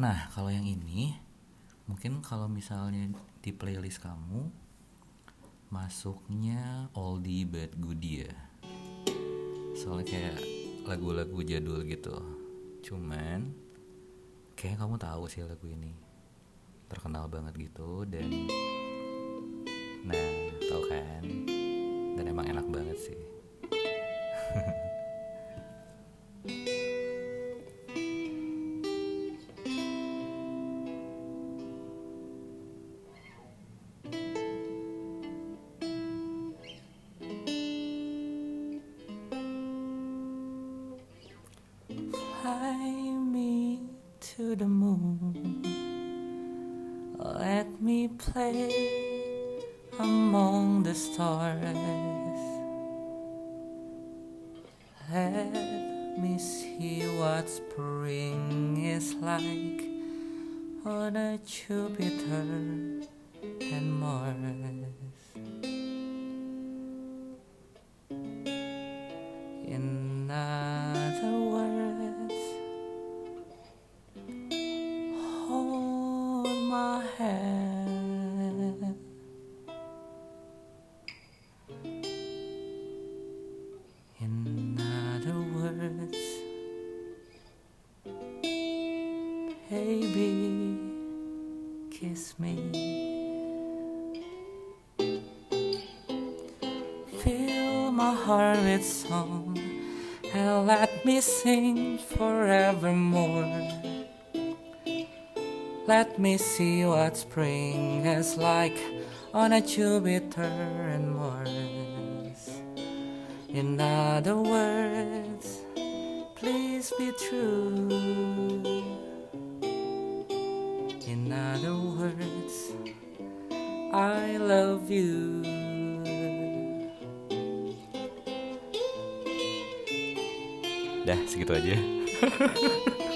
Nah, kalau yang ini mungkin kalau misalnya di playlist kamu masuknya oldie but goodie ya. Soalnya kayak lagu-lagu jadul gitu. Cuman kayak kamu tahu sih lagu ini terkenal banget gitu dan nah tahu kan dan emang enak banget sih to the moon. Let me play among the stars. Let me see what spring is like on a Jupiter and Mars. Hand. In other words, baby, kiss me. Fill my heart with song and let me sing forevermore. Let me see what spring is like on a Jupiter and Mars. In other words, please be true. In other words, I love you. Dah segitu aja.